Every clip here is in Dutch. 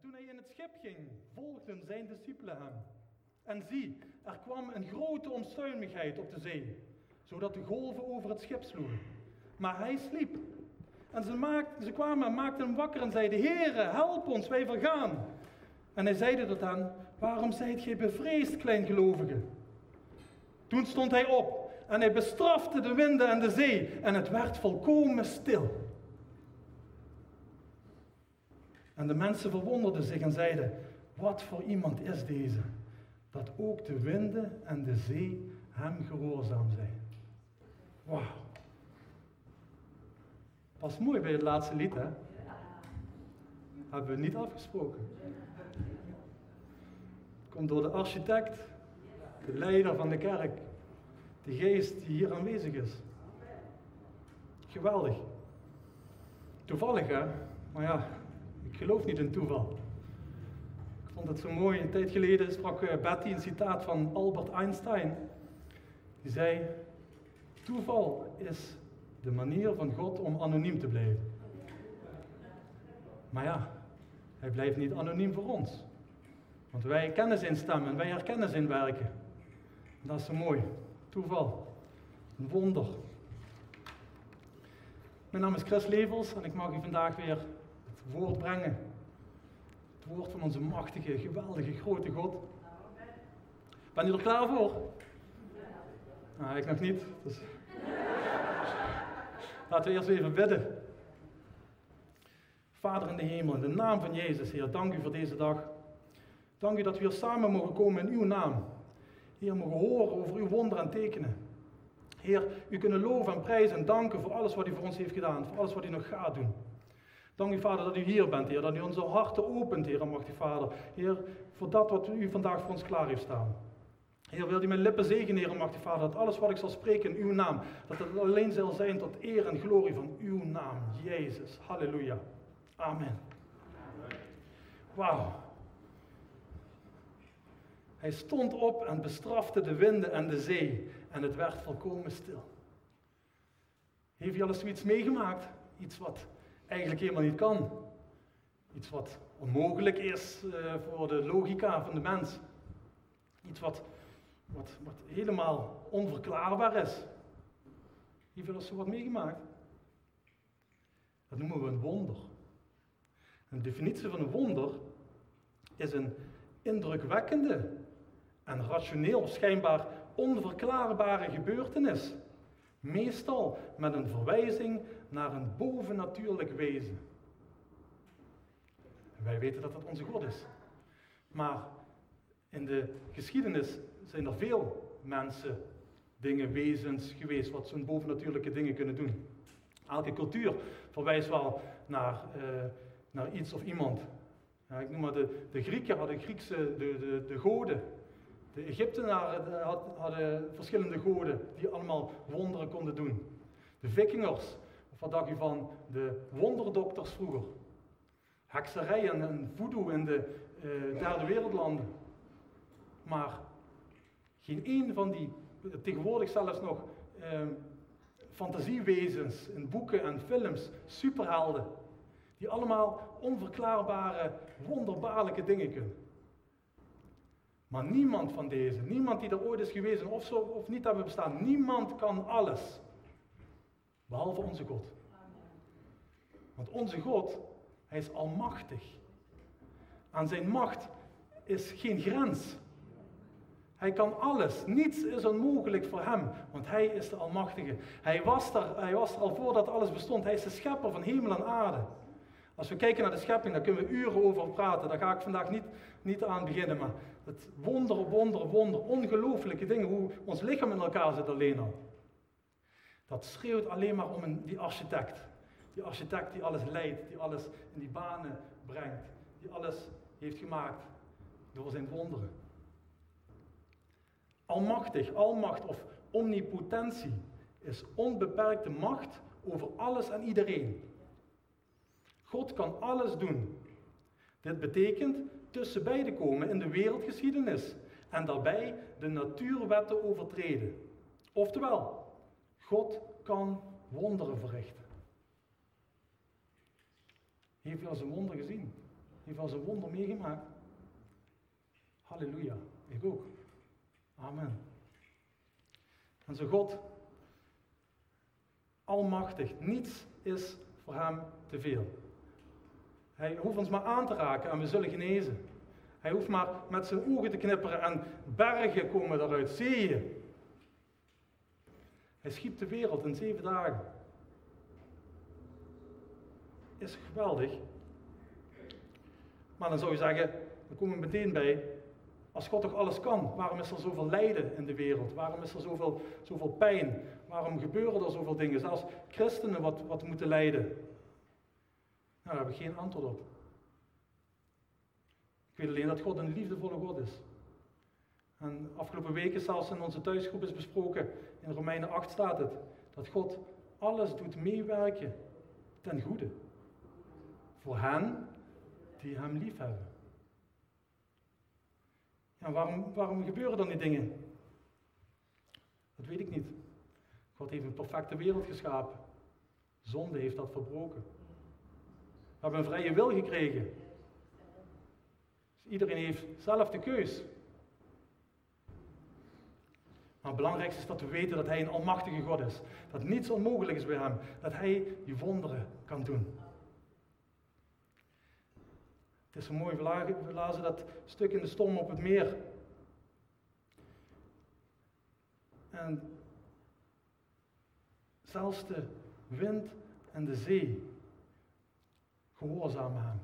toen hij in het schip ging, volgden zijn discipelen hem. En zie, er kwam een grote onstuimigheid op de zee, zodat de golven over het schip sloegen. Maar hij sliep. En ze, maakten, ze kwamen en maakten hem wakker en zeiden, Heere, help ons, wij vergaan. En hij zeide tot hen, waarom zijt gij bevreesd, kleingelovigen? Toen stond hij op en hij bestrafte de winden en de zee en het werd volkomen stil. En de mensen verwonderden zich en zeiden, wat voor iemand is deze, dat ook de winden en de zee hem gehoorzaam zijn. Wauw. Was mooi bij het laatste lied, hè? Hebben we niet afgesproken. Komt door de architect, de leider van de kerk, de geest die hier aanwezig is. Geweldig. Toevallig, hè? Maar ja, ik geloof niet in toeval. Ik vond het zo mooi. Een tijd geleden sprak eh, Betty een citaat van Albert Einstein. Die zei: Toeval is de manier van God om anoniem te blijven. Maar ja, hij blijft niet anoniem voor ons. Want wij kennen zijn stem en wij herkennen zijn werken. Dat is zo mooi. Toeval. Een wonder. Mijn naam is Chris Levels en ik mag u vandaag weer het woord brengen. Het woord van onze machtige, geweldige, grote God. Ben u er klaar voor? Nou, ik nog niet. Dus... Laten we eerst even bidden. Vader in de hemel, in de naam van Jezus, Heer, dank u voor deze dag. Dank u dat we hier samen mogen komen in uw naam. Heer, mogen horen over uw wonderen en tekenen. Heer, u kunnen loven en prijzen en danken voor alles wat u voor ons heeft gedaan, voor alles wat u nog gaat doen. Dank u, Vader, dat u hier bent, Heer, dat u onze harten opent, Heer, machtig Vader. Heer, voor dat wat u vandaag voor ons klaar heeft staan. Heer, wil u mijn lippen zegenen, Heer, machtig Vader, dat alles wat ik zal spreken in uw naam, dat het alleen zal zijn tot eer en glorie van uw naam, Jezus. Halleluja. Amen. Wauw. Hij stond op en bestrafte de winden en de zee en het werd volkomen stil. Heeft u al eens zoiets meegemaakt? Iets wat eigenlijk helemaal niet kan. Iets wat onmogelijk is uh, voor de logica van de mens. Iets wat, wat, wat helemaal onverklaarbaar is. Heeft eens zo wat meegemaakt? Dat noemen we een wonder. Een definitie van een wonder is een indrukwekkende en rationeel schijnbaar onverklaarbare gebeurtenis. Meestal met een verwijzing naar een bovennatuurlijk wezen. wij weten dat dat onze God is. Maar in de geschiedenis zijn er veel mensen, dingen, wezens geweest wat zo'n bovennatuurlijke dingen kunnen doen. Elke cultuur verwijst wel naar, uh, naar iets of iemand. Ja, ik noem maar de, de Grieken hadden Griekse, de, de, de goden. De Egyptenaren hadden verschillende goden die allemaal wonderen konden doen. De Vikingers, of wat dacht u van de wonderdokters vroeger? Hekserijen en voodoo in de uh, derde wereldlanden. Maar geen één van die, tegenwoordig zelfs nog, uh, fantasiewezens in boeken en films, superhelden, die allemaal onverklaarbare, wonderbaarlijke dingen kunnen. Maar niemand van deze, niemand die er ooit is geweest of, zo, of niet hebben bestaan, niemand kan alles. Behalve onze God. Want onze God, hij is almachtig. Aan zijn macht is geen grens. Hij kan alles. Niets is onmogelijk voor hem, want hij is de Almachtige. Hij was, er, hij was er al voordat alles bestond. Hij is de schepper van hemel en aarde. Als we kijken naar de schepping, daar kunnen we uren over praten. Daar ga ik vandaag niet, niet aan beginnen. Maar het wonder, wonder, wonder, ongelooflijke dingen, hoe ons lichaam in elkaar zit alleen al. Dat schreeuwt alleen maar om een, die architect. Die architect die alles leidt, die alles in die banen brengt. Die alles heeft gemaakt door zijn wonderen. Almachtig, almacht of omnipotentie is onbeperkte macht over alles en iedereen. God kan alles doen. Dit betekent tussen beiden komen in de wereldgeschiedenis en daarbij de natuurwetten overtreden. Oftewel, God kan wonderen verrichten. Heeft u al zijn wonder gezien? heeft al zijn wonder meegemaakt. Halleluja, ik ook. Amen. En zo God, almachtig, niets is voor hem te veel. Hij hoeft ons maar aan te raken en we zullen genezen. Hij hoeft maar met zijn ogen te knipperen en bergen komen daaruit, zeeën. Hij schiep de wereld in zeven dagen. Is geweldig. Maar dan zou je zeggen, dan komen we meteen bij, als God toch alles kan, waarom is er zoveel lijden in de wereld? Waarom is er zoveel, zoveel pijn? Waarom gebeuren er zoveel dingen? Zelfs christenen wat, wat moeten lijden. Daar heb ik geen antwoord op. Ik weet alleen dat God een liefdevolle God is. En afgelopen weken zelfs in onze thuisgroep is besproken, in Romeinen 8 staat het, dat God alles doet meewerken ten goede. Voor hen die hem lief hebben. Ja, waarom, waarom gebeuren dan die dingen? Dat weet ik niet. God heeft een perfecte wereld geschapen. Zonde heeft dat verbroken. We hebben een vrije wil gekregen. Dus iedereen heeft zelf de keus. Maar het belangrijkste is dat we weten dat Hij een almachtige God is. Dat niets onmogelijk is bij Hem. Dat Hij die wonderen kan doen. Het is zo mooi, we lazen dat stuk in de storm op het meer. En zelfs de wind en de zee gehoorzamen hem.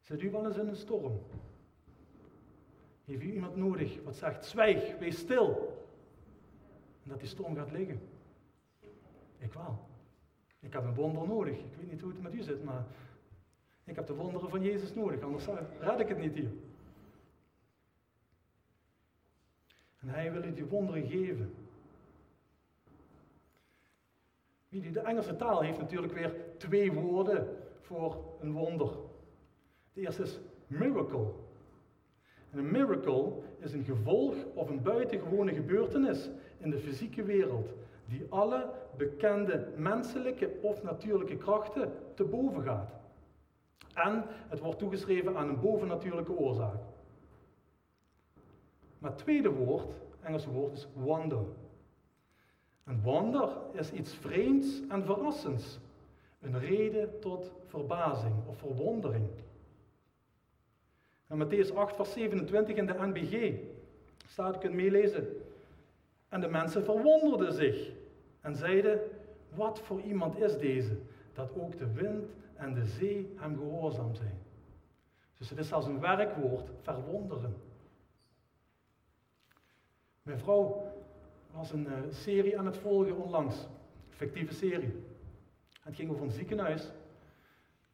Zit u wel eens in een storm? Heeft u iemand nodig wat zegt, zwijg, wees stil. En dat die storm gaat liggen. Ik wel. Ik heb een wonder nodig. Ik weet niet hoe het met u zit, maar ik heb de wonderen van Jezus nodig, anders red ik het niet hier. En hij wil u die wonderen geven. De Engelse taal heeft natuurlijk weer twee woorden voor een wonder. De eerste is miracle. En een miracle is een gevolg of een buitengewone gebeurtenis in de fysieke wereld die alle bekende menselijke of natuurlijke krachten te boven gaat. En het wordt toegeschreven aan een bovennatuurlijke oorzaak. Maar het tweede woord, Engelse woord, is wonder. Een wonder is iets vreemds en verrassends. Een reden tot verbazing of verwondering. En Matthäus 8, vers 27 in de NBG staat, je kunt meelezen. En de mensen verwonderden zich en zeiden, wat voor iemand is deze, dat ook de wind en de zee hem gehoorzaam zijn. Dus het is als een werkwoord, verwonderen. Mijn vrouw was een uh, serie aan het volgen onlangs, fictieve serie. Het ging over een ziekenhuis.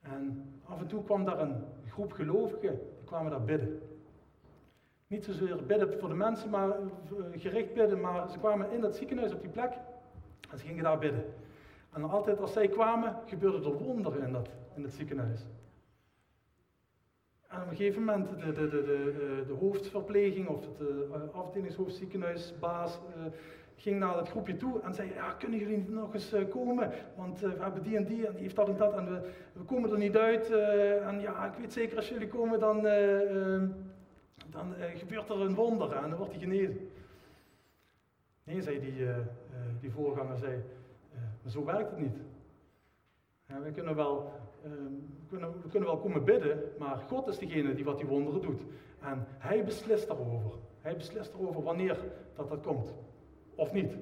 En af en toe kwam daar een groep gelovigen, die kwamen daar bidden. Niet zozeer bidden voor de mensen, maar uh, gericht bidden, maar ze kwamen in dat ziekenhuis op die plek en ze gingen daar bidden. En altijd als zij kwamen, gebeurde er wonderen in, dat, in het ziekenhuis. En op een gegeven moment, de, de, de, de, de hoofdverpleging of de eh, afdelingshoofdziekenhuisbaas uh, ging naar dat groepje toe en zei, ja, kunnen jullie nog eens komen? Want we hebben die en die en die heeft dat en dat en we, we komen er niet uit. en ja, ik weet zeker als jullie komen, dan, dan gebeurt er een wonder en dan wordt hij genezen. Nee, zei die, die voorganger, zei, zo werkt het niet. We, kunnen wel, ehm, kunnen, we kunnen wel komen bidden, maar God is degene die wat die wonderen doet. En Hij beslist daarover. Hij beslist erover wanneer dat, dat komt. Of niet.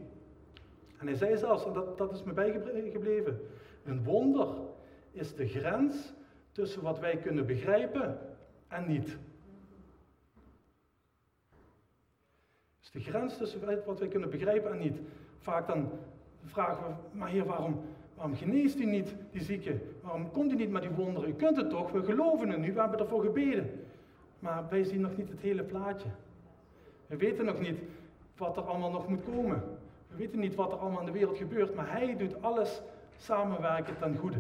En hij zei zelfs, en dat, dat is me bijgebleven, een wonder is de grens tussen wat wij kunnen begrijpen en niet. is de grens tussen wat wij kunnen begrijpen en niet. Vaak dan vragen we, maar heer, waarom, waarom geneest u niet die zieke? Waarom komt u niet met die wonderen? U kunt het toch, we geloven in u, we hebben ervoor gebeden. Maar wij zien nog niet het hele plaatje. We weten nog niet wat er allemaal nog moet komen. We weten niet wat er allemaal in de wereld gebeurt, maar Hij doet alles samenwerken ten goede.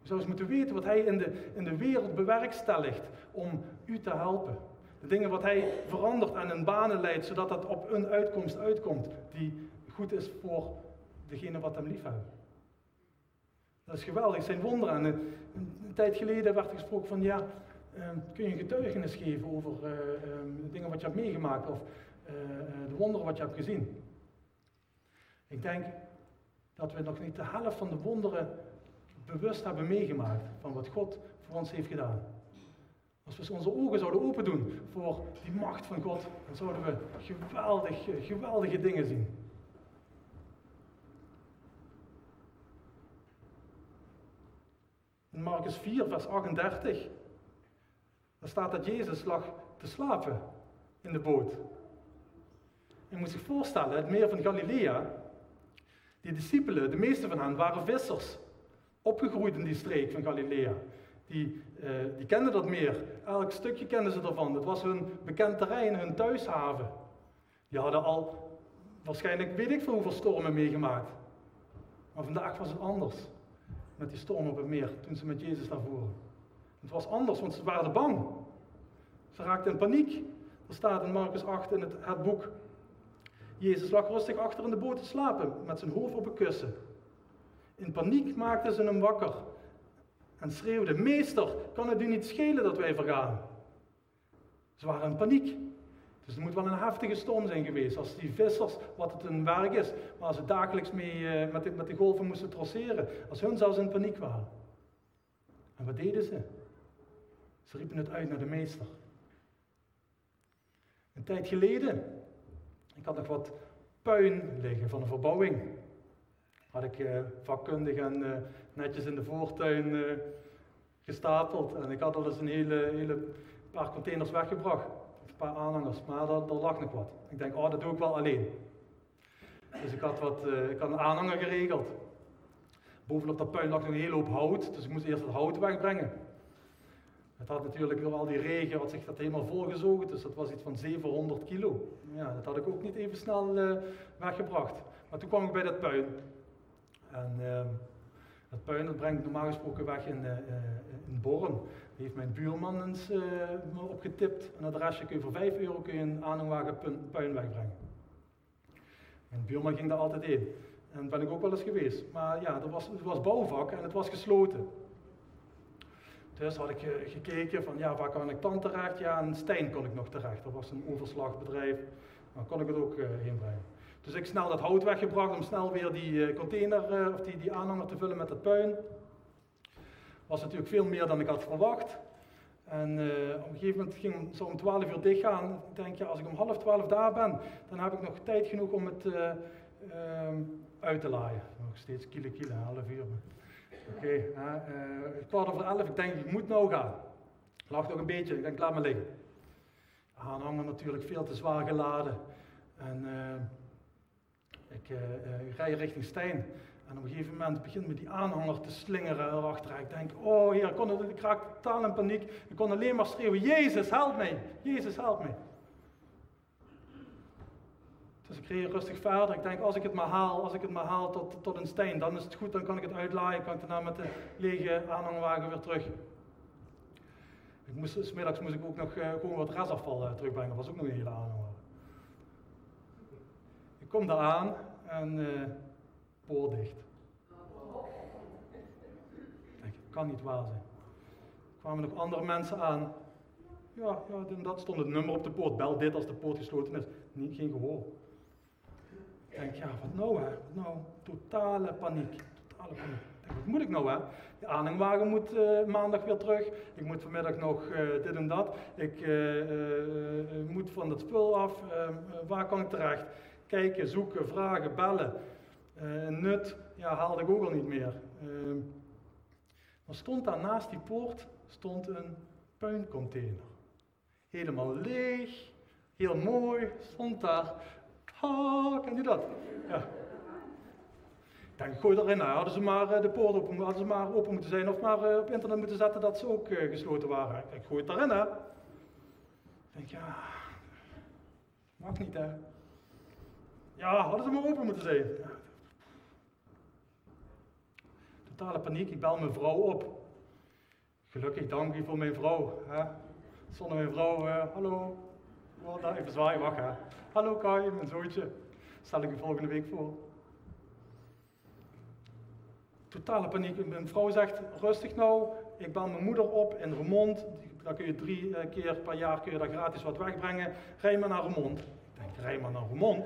Je zou eens moeten weten wat Hij in de, in de wereld bewerkstelligt om u te helpen. De dingen wat Hij verandert en in banen leidt, zodat dat op een uitkomst uitkomt die goed is voor degene wat hem lief hebben. Dat is geweldig, zijn wonderen. En een, tijd geleden werd er gesproken van ja, ehm, kun je een getuigenis geven over uh, um, dingen wat je hebt meegemaakt of uh, de wonderen wat je hebt gezien. Ik denk dat we nog niet de helft van de wonderen bewust hebben meegemaakt van wat God voor ons heeft gedaan. Als we onze ogen zouden open doen voor die macht van God, dan zouden we geweldig, geweldige dingen zien. In Marcus 4, vers 38, daar staat dat Jezus lag te slapen in de boot. Je moet zich voorstellen, het meer van Galilea, die discipelen, de meeste van hen waren vissers, opgegroeid in die streek van Galilea die, uh, die kenden dat meer. Elk stukje kenden ze ervan. Het was hun bekend terrein, hun thuishaven. Die hadden al waarschijnlijk weet ik veel hoeveel stormen meegemaakt. Maar vandaag was het anders. Met die storm op het meer, toen ze met Jezus daar voeren. Het was anders, want ze waren bang. Ze raakten in paniek. Er staat in Marcus 8 in het, het boek. Jezus lag rustig achter in de boot te slapen, met zijn hoofd op een kussen. In paniek maakten ze hem wakker en schreeuwde: Meester, kan het u niet schelen dat wij vergaan? Ze waren in paniek. Dus het moet wel een heftige storm zijn geweest. Als die vissers, wat het een werk is, waar ze dagelijks mee uh, met, de, met de golven moesten trosseren. Als hun zelfs in paniek waren. En wat deden ze? Ze riepen het uit naar de meester. Een tijd geleden, ik had nog wat puin liggen van een verbouwing. Had ik uh, vakkundig en uh, netjes in de voortuin uh, gestapeld. En ik had al eens een hele, hele paar containers weggebracht. Paar aanhangers, maar er, lag nog wat. Ik denk, oh, dat doe ik wel alleen. Dus ik had, wat, ik had een aanhanger geregeld. Bovenop dat puin lag nog een hele hoop hout, dus ik moest eerst het hout wegbrengen. Het had natuurlijk door al die regen had zich dat helemaal volgezogen, dus dat was iets van 700 kilo. Ja, dat had ik ook niet even snel weggebracht. Maar toen kwam ik bij dat puin. En uh, het puin dat brengt normaal gesproken weg in, uh. Heeft mijn buurman eens uh, opgetipt. Een adresje kun je voor 5 euro kun je een aanhangwagen puin wegbrengen. Mijn buurman ging daar altijd in. En ben ik ook wel eens geweest. Maar ja, er was, was bouwvak en het was gesloten. Dus had ik gekeken van ja, waar kan ik dan terecht? Ja, in Stijn kon ik nog terecht. Dat was een overslagbedrijf. Dan kon ik het ook heen brengen. Dus ik snel dat hout weggebracht om snel weer die eh, container eh, of die, die aanhanger te vullen met het puin. Was natuurlijk veel meer dan ik had verwacht. En uh, op een gegeven moment ging het om 12 uur dicht gaan. Ik denk, ja, als ik om half 12 daar ben, dan heb ik nog tijd genoeg om het uh, uh, uit te laaien. Nog steeds kilo kilo, half uur. Oké, okay, uh, kwart over elf, ik denk, ik moet nou gaan. Lag nog een beetje, ik denk, laat me liggen. Aanhanger natuurlijk veel te zwaar geladen. En ik rij richting Stijn. En op een gegeven moment begint me die aanhanger te slingeren erachter. Ik denk, oh heer, ik, kon het, ik raak totaal in paniek. Ik kon alleen maar schreeuwen, Jezus, help mij. Jezus, help mij. Dus ik reed rustig verder. Ik denk, als ik het maar haal, als ik het maar haal tot, tot een Stijn, dan is het goed. Dan kan ik het uitlaaien. Kan ik daarna met de lege aanhangwagen weer terug. Ik moest, smiddags moest ik ook nog uh, gewoon wat restafval uh, terugbrengen. Dat was ook nog een hele aanhanger kom daar aan en uh, poort dicht. Denk, kan niet waar zijn. Er kwamen nog andere mensen aan. Ja, ja, dat stond het nummer op de poort. Bel dit als de poort gesloten is. Niet, geen gehoor. Ik denk, ja, wat nou hè? Nou? Totale paniek. Totale paniek. Wat moet ik nou hè? De aanhangwagen moet uh, maandag weer terug. Ik moet vanmiddag nog uh, dit en dat. Ik uh, moet van dat spul af. Waar kan ik terecht? kijken, zoeken, vragen, bellen. Uh, nut ja, haalde ik ook al niet meer. Uh, maar stond daar naast die poort stond een puincontainer. Helemaal leeg, heel mooi, stond daar. Ha, ken je dat? Ja. Ik denk, gooi erin. Nou, hadden ze maar uh, de poort open, maar open moeten zijn of maar uh, op internet moeten zetten dat ze ook gesloten waren. Ik gooi het erin, hè. Ik denk, ja, mag niet, hè. Ja, hadden ze maar open moeten zijn. Totale paniek, ik bel mijn vrouw op. Gelukkig dank voor mijn vrouw. Hè. Zonder mijn vrouw, uh, hallo. Oh, daar even zwaaien, wacht. Hallo Kai, mijn zoontje. Stel ik u volgende week voor. Totale paniek. Mijn vrouw zegt, rustig nou, ik bel mijn moeder op in Remond. Dan kun je drie eh, keer per jaar kun je daar gratis wat wegbrengen. Rij maar naar Remond. Ik denk, rij maar naar Remond.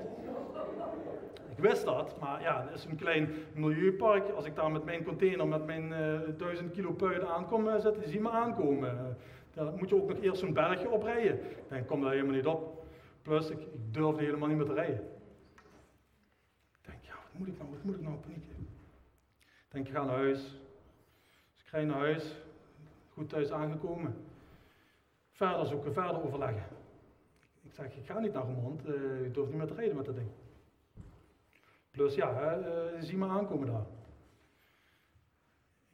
Ik wist dat, maar ja, het is een klein milieupark. Als ik daar met mijn container, met mijn uh, duizend kilo puiden aankom, uh, zit, zie me aankomen. dan moet je ook nog eerst zo'n bergje oprijden. Denk, kom daar helemaal niet op. Plus, ik, ik durfde helemaal niet meer te rijden. Ik denk, ja, wat moet ik nou, wat moet ik nou, paniek? Ik denk, ik ga naar huis. Dus ik rijd naar huis, goed thuis aangekomen. Verder zoeken, verder overleggen. Ik zeg, ik ga niet naar Remond, uh, ik durf niet meer te rijden met dat ding. Plus ja, uh, zie me aankomen daar.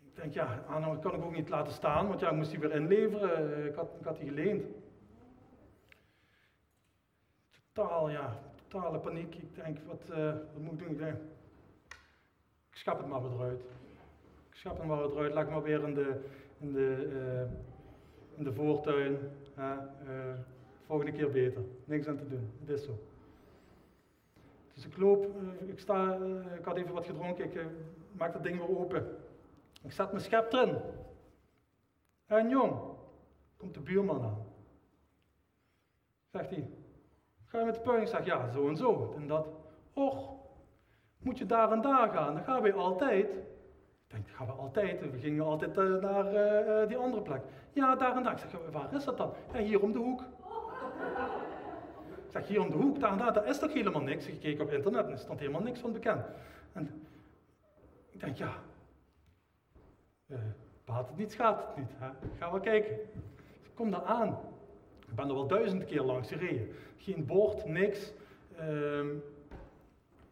Ik denk, ja, aan kan ik ook niet laten staan, want ja, ik moest die weer inleveren. Eh, ik had, ik had die geleend. Totaal, ja, totale paniek. Ik denk, wat, uh, wat moet ik doen? Ik denk, ik schap het maar weer eruit. Ik schap het maar weer eruit. Leg maar weer in de, in de, in de voortuin. Volgende keer beter. Niks aan te doen. Het is zo. Dus ik loop, eh, ik, sta, eh, ik had even wat gedronken, ik eh, maak dat ding weer open. Ik zet mijn schep erin. En jong, komt de buurman aan. Zegt hij, ga je met de puin? Ik zeg, ja, zo en zo. En dat, och, moet je daar en daar gaan? Dan gaan we altijd. Ik denk, gaan we altijd? We gingen altijd naar die andere plek. Ja, daar en daar. Ik zeg, waar is dat dan? Ja, hier om de hoek. Ik zeg, hier om de hoek, daar daar, is toch helemaal niks. Ik keek op internet en er stond helemaal niks van bekend. En ik denk, ja, uh, baat het niet, schaadt het niet. Hè? Gaan we kijken. ik kom daar aan. Ik ben er wel duizend keer langs gereden. Geen bord, niks. Uh,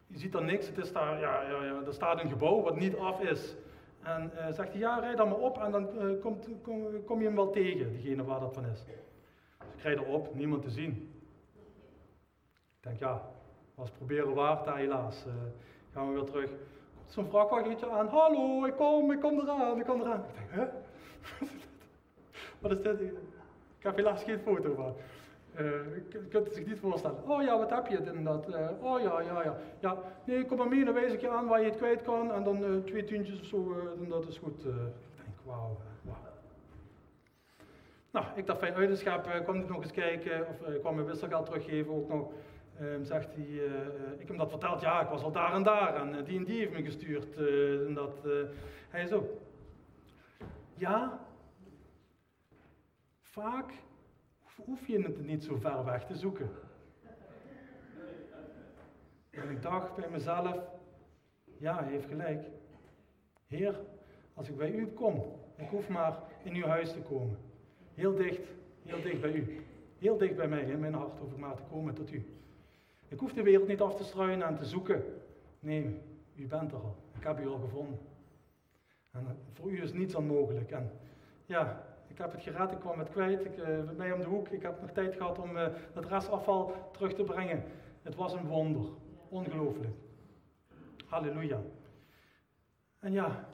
je ziet daar niks. Het is daar, ja, ja, ja, er staat een gebouw wat niet af is. En uh, zegt hij, ja, rijd dan maar op en dan uh, komt, kom, kom, je hem wel tegen, degene waar dat van is. Dus ik rijd erop, niemand te zien. Ik denk, ja, was proberen waard, daar helaas. Uh, gaan we weer terug. Zo'n vrachtwagentje aan. Hallo, ik kom, ik kom eraan, ik kom eraan. Ik denk, hè? wat is dit? Ik heb helaas geen foto van. Uh, je kunt het zich niet voorstellen. Oh ja, wat heb je en dat? Uh, oh ja, ja, ja. Ja, nee, kom maar mee, dan wijs ik je aan waar je het kwijt kan. En dan twee tientjes of zo, en dat is goed. ik denk, wauw, wauw. Nou, ik dacht fijn uit de kwam nog eens kijken. Of kwam mijn wisselgeld teruggeven ook nog. Um, zegt hij, uh, ik heb hem dat verteld, ja, ik was al daar en daar en uh, die en die heeft me gestuurd. Uh, en dat, hij zo. Ja, vaak hoef je het niet zo ver weg te zoeken. En ik dacht bij mezelf, ja, hij heeft gelijk. Heer, als ik bij u kom, ik hoef maar in uw huis te komen. Heel dicht, heel dicht bij u. Heel dicht bij mij, in mijn hart hoef ik maar te komen tot u. Ik hoef de wereld niet af te struinen en te zoeken. Nee, u bent er al. Ik heb u al gevonden. En voor u is niets onmogelijk. En ja, ik heb het gered, ik kwam het kwijt. Ik, uh, mij om de hoek. Ik heb nog tijd gehad om uh, het restafval terug te brengen. Het was een wonder. Ongelooflijk. Halleluja. En ja,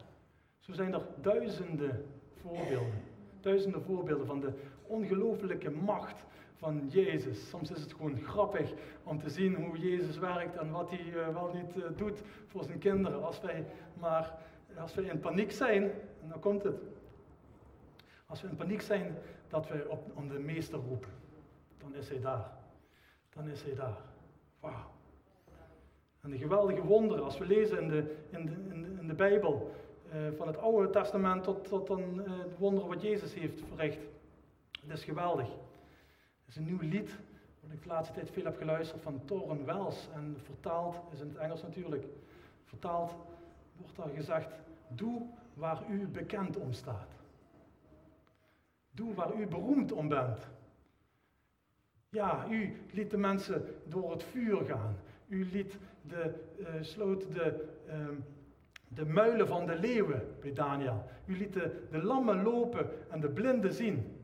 zo zijn er duizenden voorbeelden. Duizenden voorbeelden van de ongelooflijke macht van Jezus. Soms is het gewoon grappig om te zien hoe Jezus werkt en wat hij uh, wel niet uh, doet voor zijn kinderen. Als wij maar, als wij in paniek zijn, en dan komt het. Als we in paniek zijn dat we op, om de meester roepen, dan is hij daar. Dan is hij daar. Wauw. En de geweldige wonderen, als we lezen in de, in de, in de, Bijbel, uh, van het Oude Testament tot, tot dan de wonderen wat Jezus heeft verricht. Het is geweldig. Het is een nieuw lied, wat ik de laatste tijd veel heb geluisterd van Toren Wells. En vertaald, is in het Engels natuurlijk, vertaald wordt daar gezegd, doe waar u bekend om staat. Doe waar u beroemd om bent. Ja, u liet de mensen door het vuur gaan. U liet de, uh, sloot de, uh, de muilen van de leeuwen bij Daniel. U liet de, de lammen lopen en de blinden zien.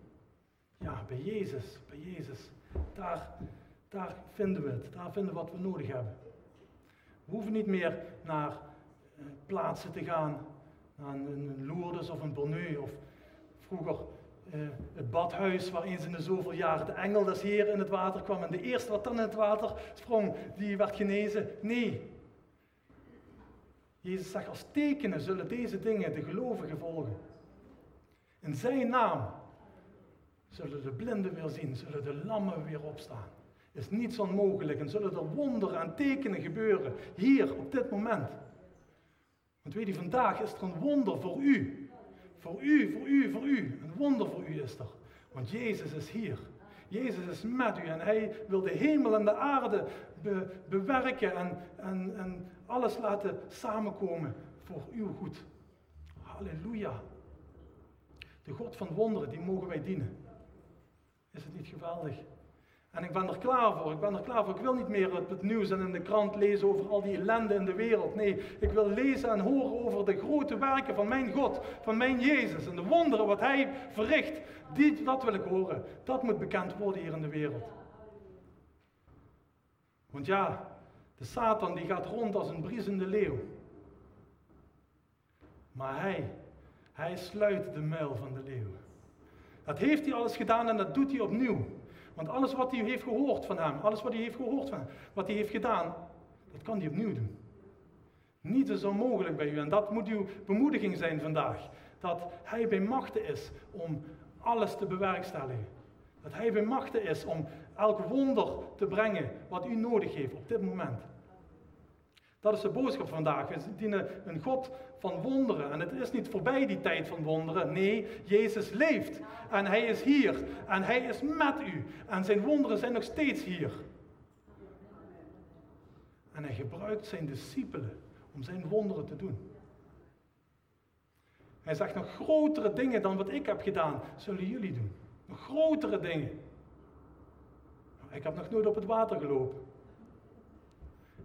Ja, bij Jezus, Jezus. Daar, daar vinden we het. Daar vinden we wat we nodig hebben. We hoeven niet meer naar uh, plaatsen te gaan, naar een, Lourdes of een Bonneu of vroeger uh, het badhuis waar eens in de zoveel jaren de engel des Heer in het water kwam en de eerste wat dan in het water sprong, die werd genezen. Nee. Jezus zegt, als tekenen zullen deze dingen de gelovigen volgen. In zijn naam zullen de blinden weer zien, zullen de lammen weer opstaan. Is niets onmogelijk en zullen er wonderen en tekenen gebeuren, hier, op dit moment. Want weet je, vandaag is er een wonder voor u. Voor u, voor u, voor u. Een wonder voor u is er. Want Jezus is hier. Jezus is met u en hij wil de hemel en de aarde bewerken en, en, en alles laten samenkomen voor uw goed. Halleluja. De God van wonderen, die mogen wij dienen. Is het niet geweldig? En ik ben er klaar voor. Ik ben er klaar voor. Ik wil niet meer het, nieuws en in de krant lezen over al die ellende in de wereld. Nee, ik wil lezen en horen over de grote werken van mijn God, van mijn Jezus. En de wonderen wat Hij verricht. Die, dat wil ik horen. Dat moet bekend worden hier in de wereld. Want ja, de Satan die gaat rond als een briesende leeuw. Maar hij, hij sluit de muil van de leeuw. Dat heeft hij alles gedaan en dat doet hij opnieuw. Want alles wat hij heeft gehoord van hem, alles wat hij heeft gehoord van hem, wat hij heeft gedaan, dat kan hij opnieuw doen. Niet is onmogelijk bij u. En dat moet uw bemoediging zijn vandaag. Dat hij bij machten is om alles te bewerkstelligen. Dat hij bij machten is om elk wonder te brengen wat u nodig heeft op dit moment. Dat is de boodschap vandaag. We dienen een God van wonderen. En het is niet voorbij die tijd van wonderen. Nee, Jezus leeft. En Hij is hier. En Hij is met u. En zijn wonderen zijn nog steeds hier. En Hij gebruikt zijn discipelen om zijn wonderen te doen. Hij zegt nog grotere dingen dan wat ik heb gedaan, zullen jullie doen. Nog grotere dingen. Ik heb nog nooit op het water gelopen.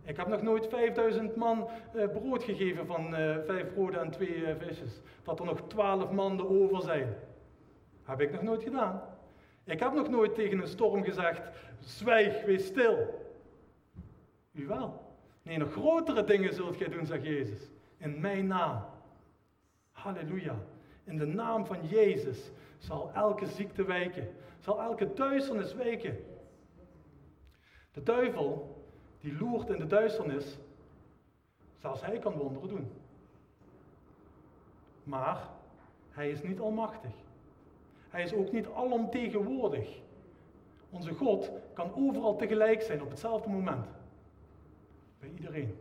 Ik heb nog nooit 5000 man eh, brood gegeven van uh, vijf broden en twee uh, visjes. Dat er nog twaalf mannen over zijn. Heb ik nog nooit gedaan. Ik heb nog nooit tegen een storm gezegd: zwijg, wees stil. U wel. Nee, nog grotere dingen zult gij doen, zegt Jezus. In mijn naam. Halleluja. In de naam van Jezus zal elke ziekte wijken. Zal elke duisternis wijken. De duivel die loert in de duisternis, zelfs hij kan wonderen doen. Maar hij is niet almachtig. Hij is ook niet alomtegenwoordig. Onze God kan overal tegelijk zijn op hetzelfde moment. Bij iedereen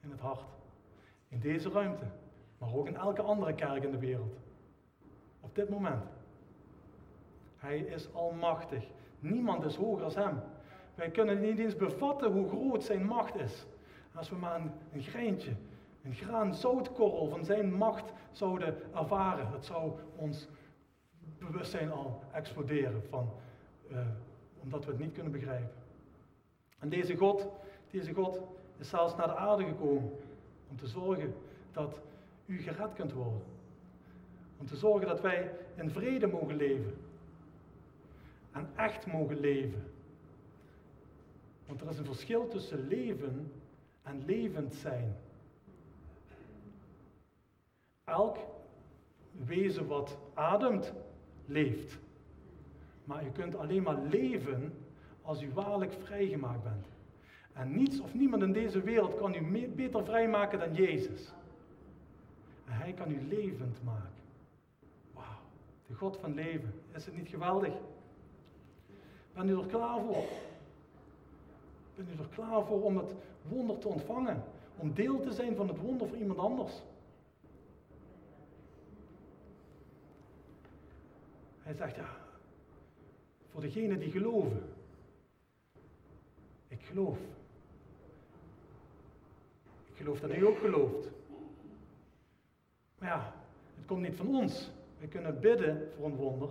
in het hart. In deze ruimte, maar ook in elke andere kerk in de wereld. Op dit moment. Hij is almachtig. Niemand is hoger als hem. Wij kunnen niet eens bevatten hoe groot zijn macht is. Als we maar een, greintje, een graan zoutkorrel van zijn macht zouden ervaren, dat zou ons bewustzijn al exploderen, van, uh, omdat we het niet kunnen begrijpen. En deze God, deze God is zelfs naar de aarde gekomen om te zorgen dat u gered kunt worden. Om te zorgen dat wij in vrede mogen leven. En echt mogen leven. Want er is een verschil tussen leven en levend zijn. Elk wezen wat ademt, leeft. Maar je kunt alleen maar leven als u waarlijk vrijgemaakt bent. En niets of niemand in deze wereld kan u beter vrijmaken dan Jezus. En Hij kan u levend maken. Wauw, de God van leven. Is het niet geweldig? Ben u er klaar voor? Ben u er klaar voor om het wonder te ontvangen? Om deel te zijn van het wonder voor iemand anders? Hij zegt ja, voor degenen die geloven. Ik geloof. Ik geloof dat u ook gelooft. Maar ja, het komt niet van ons. We kunnen bidden voor een wonder.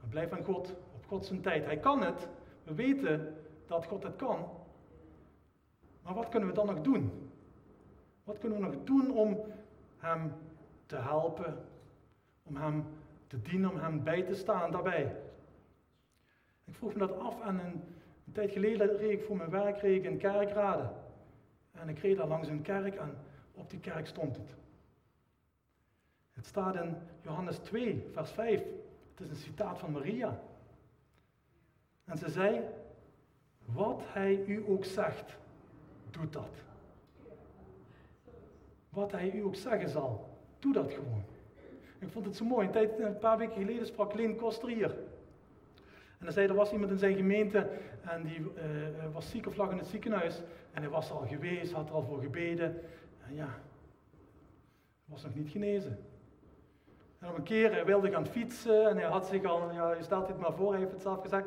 Maar blijf aan God, op God zijn tijd. Hij kan het. We weten dat God het kan. Maar wat kunnen we dan nog doen? Wat kunnen we nog doen om Hem te helpen, om Hem te dienen, om Hem bij te staan daarbij? Ik vroeg me dat af en een, tijd geleden reed ik voor mijn werk reed in kerkraden. En ik reed daar langs een kerk en op die kerk stond het. Het staat in Johannes 2, vers 5. Het is een citaat van Maria. En ze zei, wat hij u ook zegt, doet dat. wat hij u ook zeggen zal. Doe dat gewoon. Ik vond het zo mooi. Een, een paar weken geleden sprak Leen Koster hier. En hij zei, er was iemand in zijn gemeente en die uh, was ziek of lag in het ziekenhuis. En hij was al geweest, had er al voor gebeden. En ja, was nog niet genezen. En op een keer hij wilde gaan fietsen en hij had zich al, ja, je stelt dit maar voor, hij heeft het zelf gezegd,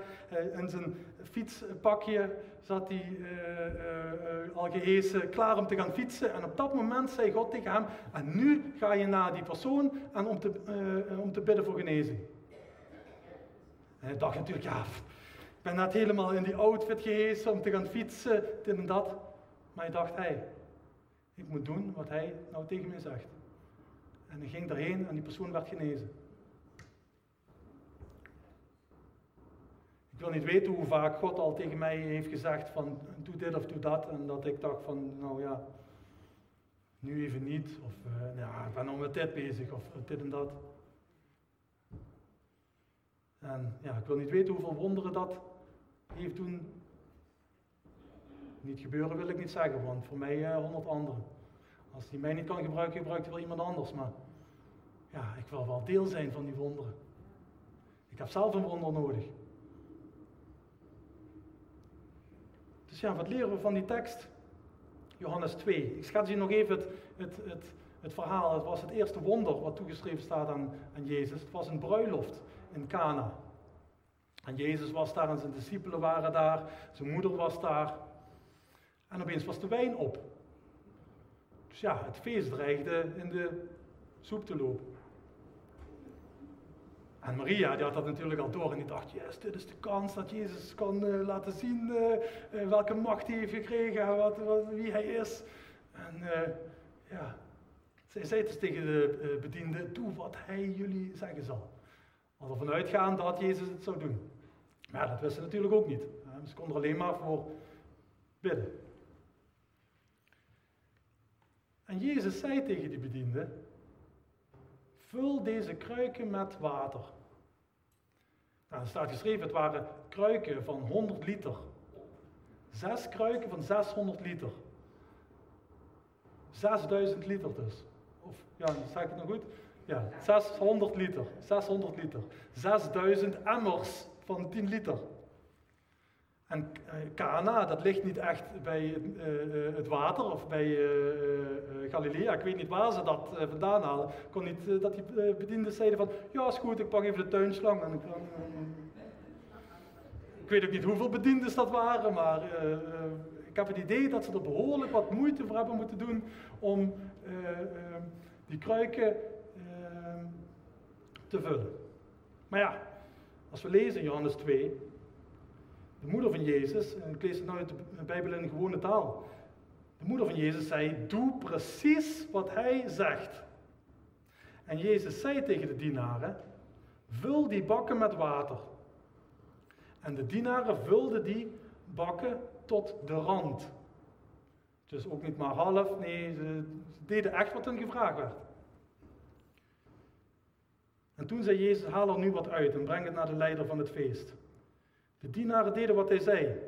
in zijn fietspakje zat hij uh, al gehezen, klaar om te gaan fietsen. En op dat moment zei God tegen hem, en nu ga je naar die persoon en om, te, om te bidden voor genezing. En hij dacht natuurlijk, ja, ik ben net helemaal in die outfit gehezen om te gaan fietsen, dit en dat. Maar hij dacht, hey, ik moet doen wat hij nou tegen mij zegt. En hij ging erheen en die persoon werd genezen. Ik wil niet weten hoe vaak God al tegen mij heeft gezegd van doe dit of doe dat. En dat ik dacht van nou ja, nu even niet. Of uh, ja, ik ben nog met dit bezig of dit en dat. En ja, ik wil niet weten hoeveel wonderen dat heeft doen. Niet gebeuren wil ik niet zeggen, want voor mij uh, honderd anderen. Als hij mij niet kan gebruiken, gebruikt hij wel iemand anders. Maar ja, ik wil wel deel zijn van die wonderen. Ik heb zelf een wonder nodig. Dus ja, wat leren we van die tekst? Johannes 2. Ik schets je nog even het, het, het, het verhaal. Het was het eerste wonder wat toegeschreven staat aan, aan Jezus. Het was een bruiloft in Cana. En Jezus was daar en zijn discipelen waren daar. Zijn moeder was daar. En opeens was de wijn op. Dus ja, het feest dreigde in de soep te lopen. En Maria, die had dat natuurlijk al door en die dacht, yes, dit is de kans dat Jezus kan uh, laten zien uh, welke macht hij heeft gekregen, wat, wat, wie hij is. En ja, zij zei dus tegen de bediende, doe wat hij jullie zeggen zal. Al ervan uitgaan dat Jezus het zou doen. Maar dat wisten ze natuurlijk ook niet. Ze konden alleen maar voor bidden. En Jezus zei tegen die bediende, vul deze kruiken met water. Nou, er staat geschreven, het waren kruiken van 100 liter. Zes kruiken van 600 liter. 6000 liter dus. Of, ja, zeg ik het nog goed? Ja, 600 liter. 600 liter. 6000 emmers van 10 liter. En Cana, dat ligt niet echt bij uh, het water of bij Galilea. Ik weet niet waar ze dat vandaan halen. Ik kon niet dat die bedienden zeiden van, ja is goed, ik pak even de tuinslang. En ik, ik weet ook niet hoeveel bedienden dat waren, maar ik heb het idee dat ze er behoorlijk wat moeite voor hebben moeten doen om die kruiken te vullen. Maar ja, als we lezen in Johannes 2, de moeder van Jezus, en ik lees het nou uit de Bijbel in gewone taal. De moeder van Jezus zei: Doe precies wat hij zegt. En Jezus zei tegen de dienaren: Vul die bakken met water. En de dienaren vulden die bakken tot de rand. Dus ook niet maar half, nee, ze, deden echt wat hen gevraagd werd. En toen zei Jezus: Haal er nu wat uit en breng het naar de leider van het feest. De dienaren deden wat hij zei.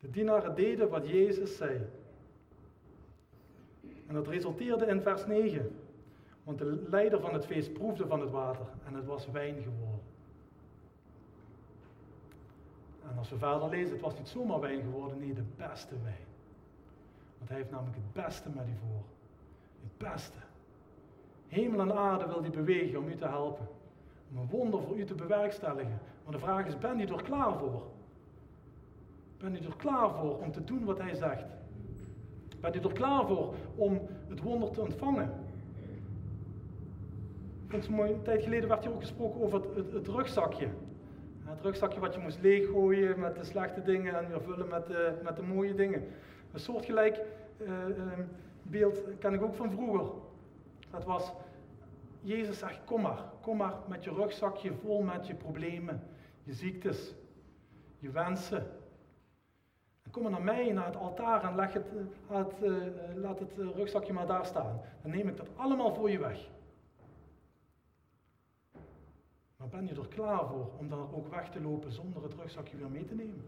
De dienaren deden wat Jezus zei. En dat resulteerde in vers 9. Want de leider van het feest proefde van het water en het was wijn geworden. En als we verder lezen, het was niet zomaar wijn geworden, nee, de beste wijn. Want hij heeft namelijk het beste met u voor. Het beste. Hemel en aarde wil hij bewegen om u te helpen. Om een wonder voor u te bewerkstelligen. Maar de vraag is, ben je er klaar voor? Ben je er klaar voor om te doen wat hij zegt? Ben je er klaar voor om het wonder te ontvangen? Ik een tijd geleden werd hier ook gesproken over het, het, rugzakje. Het rugzakje wat je moest leeggooien met de slechte dingen en weer vullen met de, met de mooie dingen. Een soortgelijk uh, beeld ken ik ook van vroeger. Dat was, Jezus zegt, kom maar, kom maar met je rugzakje vol met je problemen, je ziektes, je wensen. En kom maar naar mij, naar het altaar en leg het, laat, uh, laat het rugzakje maar daar staan. Dan neem ik dat allemaal voor je weg. Maar ben je er klaar voor om dan ook weg te lopen zonder het rugzakje weer mee te nemen?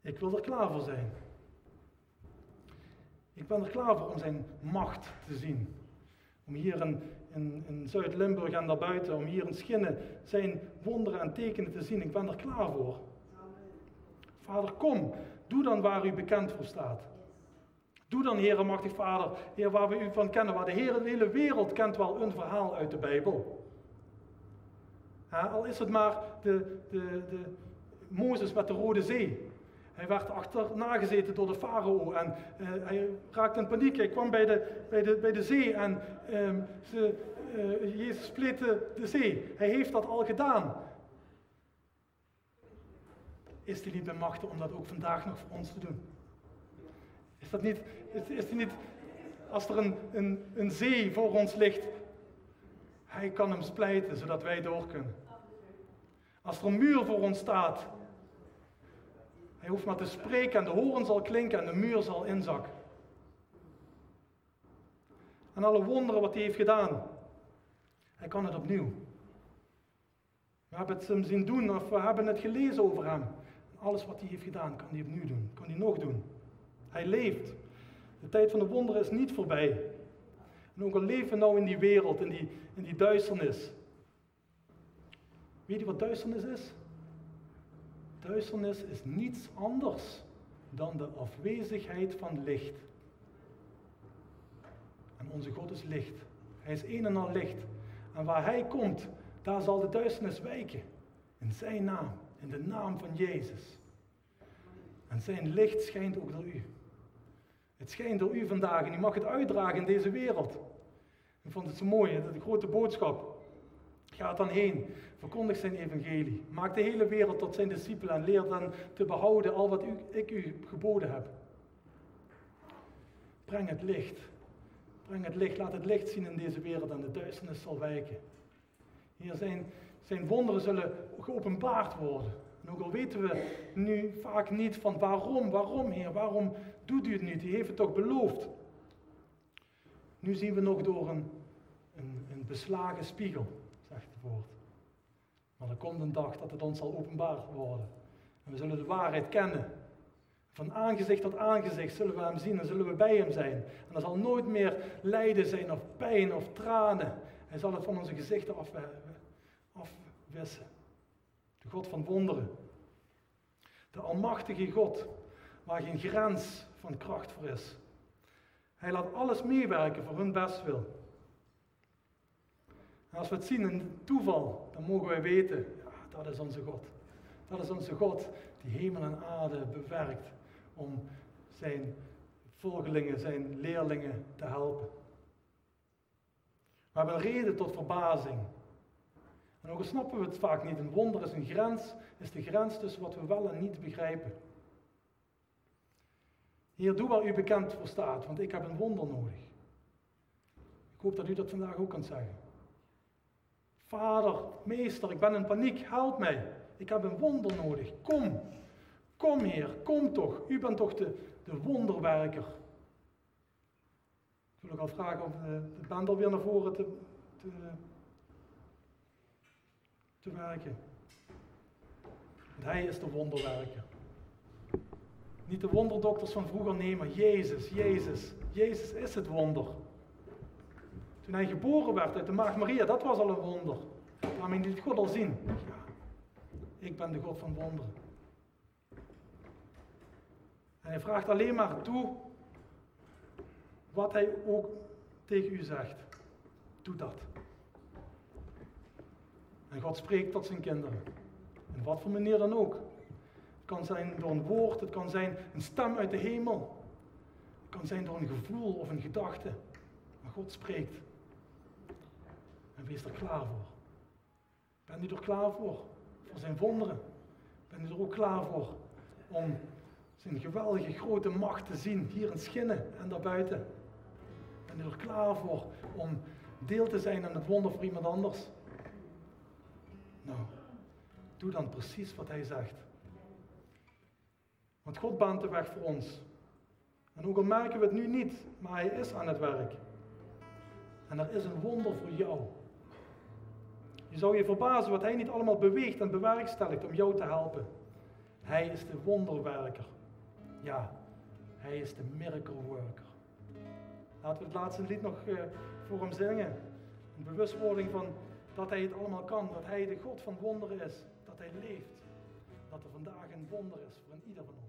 Ik wil er klaar voor zijn. Ik ben er klaar voor om zijn macht te zien. Om hier in, in, Zuid-Limburg en daarbuiten, om hier in Schinnen zijn wonderen en tekenen te zien. Ik ben er klaar voor. Vader, kom, doe dan waar u bekend voor staat. Doe dan, Heer, machtig Vader, Heer, waar we u van kennen, waar de hele wereld kent wel een verhaal uit de Bijbel. al is het maar de, de, de Mozes met de Rode Zee. Hij werd achterna gezeten door de farao en uh, hij raakte in paniek. Hij kwam bij de, bij de, bij de zee en uh, ze, uh, Jezus spleet de, zee. Hij heeft dat al gedaan. Is hij niet bij machten om dat ook vandaag nog voor ons te doen? Is dat niet, is, hij niet als er een, een, een zee voor ons ligt, hij kan hem splijten zodat wij door kunnen. Als er een muur voor ons staat, hij hoeft maar te spreken en de horen zal klinken en de muur zal inzakken. En alle wonderen wat hij heeft gedaan, hij kan het opnieuw. We hebben het hem zien doen of we hebben het gelezen over hem. alles wat hij heeft gedaan, kan hij opnieuw doen, kan hij nog doen. Hij leeft. De tijd van de wonderen is niet voorbij. En ook al leven we nou in die wereld, in die, in die duisternis. Weet je wat duisternis is? Duisternis is niets anders dan de afwezigheid van licht. En onze God is licht. Hij is een en al licht. En waar Hij komt, daar zal de duisternis wijken. In Zijn naam, in de naam van Jezus. En Zijn licht schijnt ook door u. Het schijnt door u vandaag en u mag het uitdragen in deze wereld. Ik vond het zo mooi, de grote boodschap. Ga dan heen, verkondig zijn evangelie. Maak de hele wereld tot zijn discipel en leer dan te behouden al wat u, ik u geboden heb. Breng het licht. Breng het licht, laat het licht zien in deze wereld en de duisternis zal wijken. Hier zijn, zijn wonderen zullen geopenbaard worden. En ook al weten we nu vaak niet van waarom, waarom Heer, waarom doet u het niet? U heeft het toch beloofd. Nu zien we nog door een, een, een beslagen spiegel zegt het woord. Maar er komt een dag dat het ons zal openbaar worden. En we zullen de waarheid kennen. Van aangezicht tot aangezicht zullen we hem zien en zullen we bij hem zijn. En er zal nooit meer lijden zijn of pijn of tranen. Hij zal het van onze gezichten afwissen. De God van wonderen. De almachtige God, waar geen grens van kracht voor is. Hij laat alles meewerken voor hun bestwil. En als we het zien in toeval, dan mogen wij weten, ja, dat is onze God. Dat is onze God die hemel en aarde bewerkt om zijn volgelingen, zijn leerlingen te helpen. We hebben reden tot verbazing. En ook snappen we het vaak niet, een wonder is een grens, is de grens tussen wat we wel en niet begrijpen. Hier, doe waar u bekend voor staat, want ik heb een wonder nodig. Ik hoop dat u dat vandaag ook kunt zeggen. Vader, meester, ik ben in paniek, help mij. Ik heb een wonder nodig. Kom, kom Heer, kom toch. U bent toch de, de wonderwerker. Ik wil ook al vragen om de, de band alweer naar voren te, te, werken. Want hij is de wonderwerker. Niet de wonderdokters van vroeger, maar Jezus, Jezus. Jezus is het wonder. Toen hij geboren werd uit de maagd Maria, dat was al een wonder. Daarmee liet God al zien. Ja, ik ben de God van wonderen. En hij vraagt alleen maar toe wat hij ook tegen u zegt. Doe dat. En God spreekt tot zijn kinderen. In wat voor manier dan ook. Het kan zijn door een woord, het kan zijn een stem uit de hemel. Het kan zijn door een gevoel of een gedachte. Maar God spreekt. En wees er klaar voor. Ben u er klaar voor? Voor zijn wonderen? Ben u er ook klaar voor om zijn geweldige grote macht te zien hier in Schinnen en daarbuiten? Ben u er klaar voor om deel te zijn aan het wonder voor iemand anders? Nou, doe dan precies wat hij zegt. Want God baant de weg voor ons. En ook al merken we het nu niet, maar hij is aan het werk. En er is een wonder voor jou. Je zou je verbazen wat hij niet allemaal beweegt en bewerkstelligt om jou te helpen. Hij is de wonderwerker. Ja, hij is de miracle worker. Laten we het laatste lied nog uh, voor hem zingen. Een bewustwording van dat hij het allemaal kan, dat hij de God van wonderen is, dat hij leeft. Dat er vandaag een wonder is voor ieder van ons.